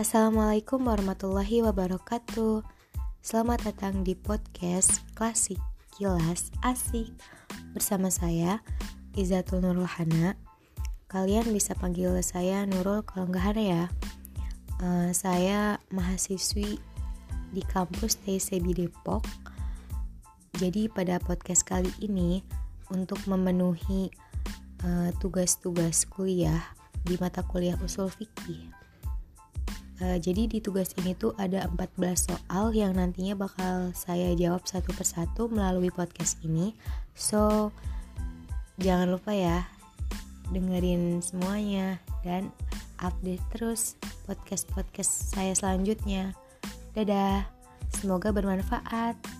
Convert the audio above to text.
Assalamualaikum warahmatullahi wabarakatuh. Selamat datang di podcast Klasik Kilas Asik Bersama saya Izatul Nurulhana. Kalian bisa panggil saya Nurul kalau nggak ada ya. Uh, Saya mahasiswi di kampus TCB Depok. Jadi pada podcast kali ini Untuk memenuhi eh, tugas-tugas uh, kuliah di mata kuliah usul fikih Uh, jadi di tugas ini tuh ada 14 soal yang nantinya bakal saya jawab satu persatu melalui podcast ini. So, jangan lupa ya dengerin semuanya dan update terus podcast-podcast saya selanjutnya. Dadah, semoga bermanfaat.